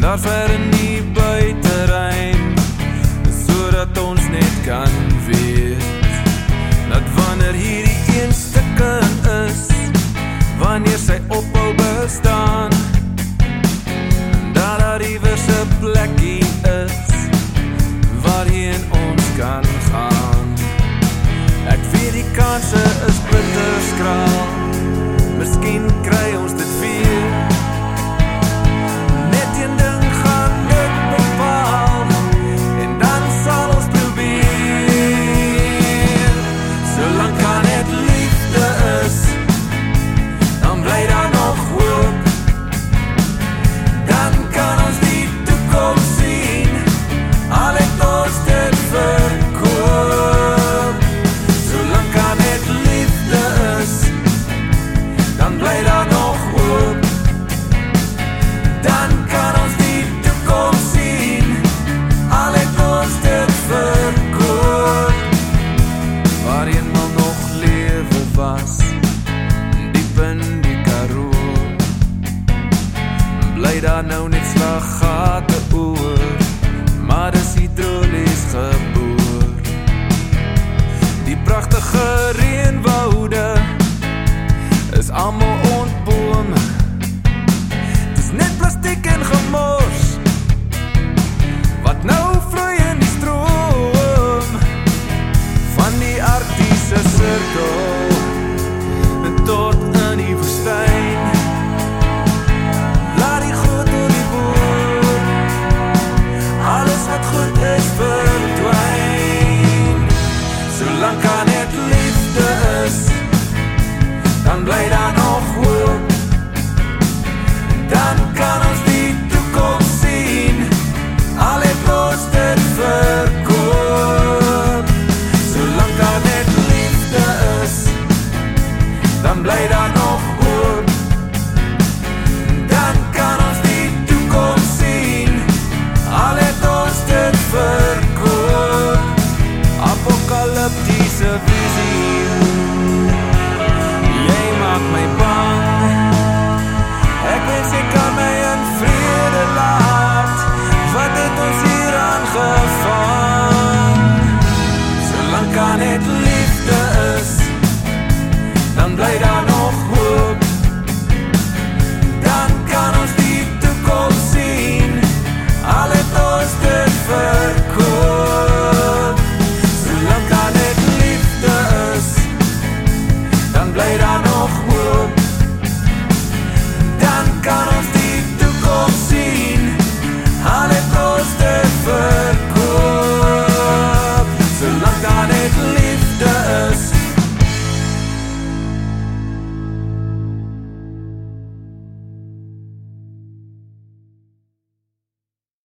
daar ver in die buiterein sodat ons net kan weet dat wanneer hierdie een stukken is wanneer sy ophou bestaan dat daar iewers 'n plekkie is waarheen ons kan gaan. Ek weet die kanse is bitter skraal miskien kry ons dit weer. vas diep in die Karoo. Bly daar nou net slaggate oor maar is hidrolies geboor. Die pragtige reën dan bly daar nog hoop. Dan kan ons die toekoms sien. Al het ons dit verkoop. Apokaliptiese visie. Jy maak my bang. Ek wens ek kan my in vrede laat. Wat het ons hier aangevang? Solank kan dit